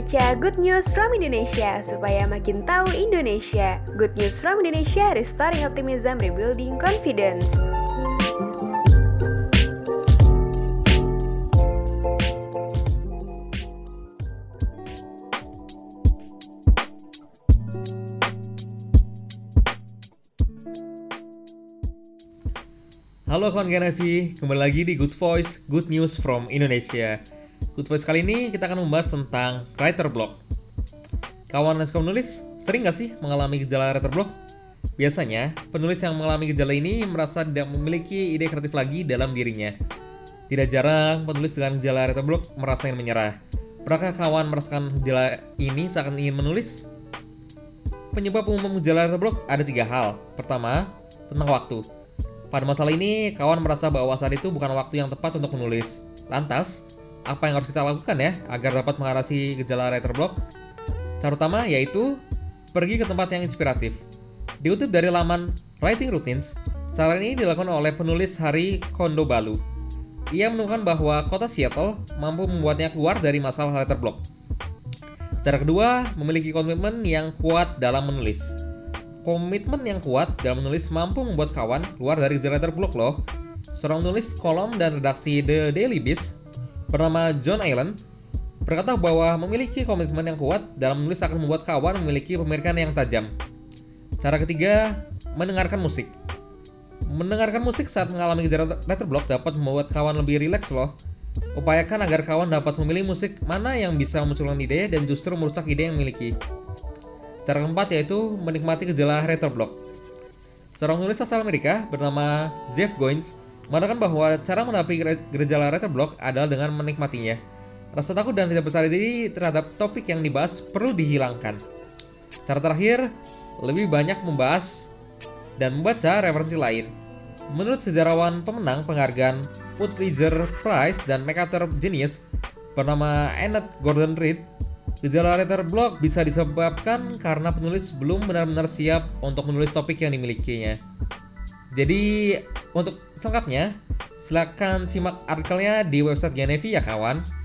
baca Good News from Indonesia supaya makin tahu Indonesia. Good News from Indonesia, restoring optimism, rebuilding confidence. Halo kawan Genevi, kembali lagi di Good Voice, Good News from Indonesia. Good Voice kali ini kita akan membahas tentang writer block. Kawan yang suka menulis, sering gak sih mengalami gejala writer block? Biasanya, penulis yang mengalami gejala ini merasa tidak memiliki ide kreatif lagi dalam dirinya. Tidak jarang penulis dengan gejala writer block merasa ingin menyerah. Pernahkah kawan merasakan gejala ini saat ingin menulis? Penyebab umum gejala writer block ada tiga hal. Pertama, tentang waktu. Pada masalah ini, kawan merasa bahwa saat itu bukan waktu yang tepat untuk menulis. Lantas, apa yang harus kita lakukan ya agar dapat mengatasi gejala writer block? Cara utama yaitu pergi ke tempat yang inspiratif. Diutip dari laman Writing Routines, cara ini dilakukan oleh penulis Hari Kondo Balu. Ia menemukan bahwa kota Seattle mampu membuatnya keluar dari masalah writer block. Cara kedua, memiliki komitmen yang kuat dalam menulis. Komitmen yang kuat dalam menulis mampu membuat kawan keluar dari generator block loh. Seorang penulis kolom dan redaksi The Daily Beast bernama John Allen berkata bahwa memiliki komitmen yang kuat dalam menulis akan membuat kawan memiliki pemikiran yang tajam. Cara ketiga, mendengarkan musik. Mendengarkan musik saat mengalami gejala writer block dapat membuat kawan lebih rileks loh. Upayakan agar kawan dapat memilih musik mana yang bisa memunculkan ide dan justru merusak ide yang memiliki. Cara keempat yaitu menikmati gejala writer block. Seorang penulis asal Amerika bernama Jeff Goins mengatakan bahwa cara menapi writer block adalah dengan menikmatinya. Rasa takut dan tidak percaya diri terhadap topik yang dibahas perlu dihilangkan. Cara terakhir, lebih banyak membahas dan membaca referensi lain. Menurut sejarawan pemenang penghargaan Pulitzer Prize dan MacArthur Genius bernama Annette Gordon Reed, Gejala writer block bisa disebabkan karena penulis belum benar-benar siap untuk menulis topik yang dimilikinya. Jadi, untuk selengkapnya, silakan simak artikelnya di website Genevi ya kawan.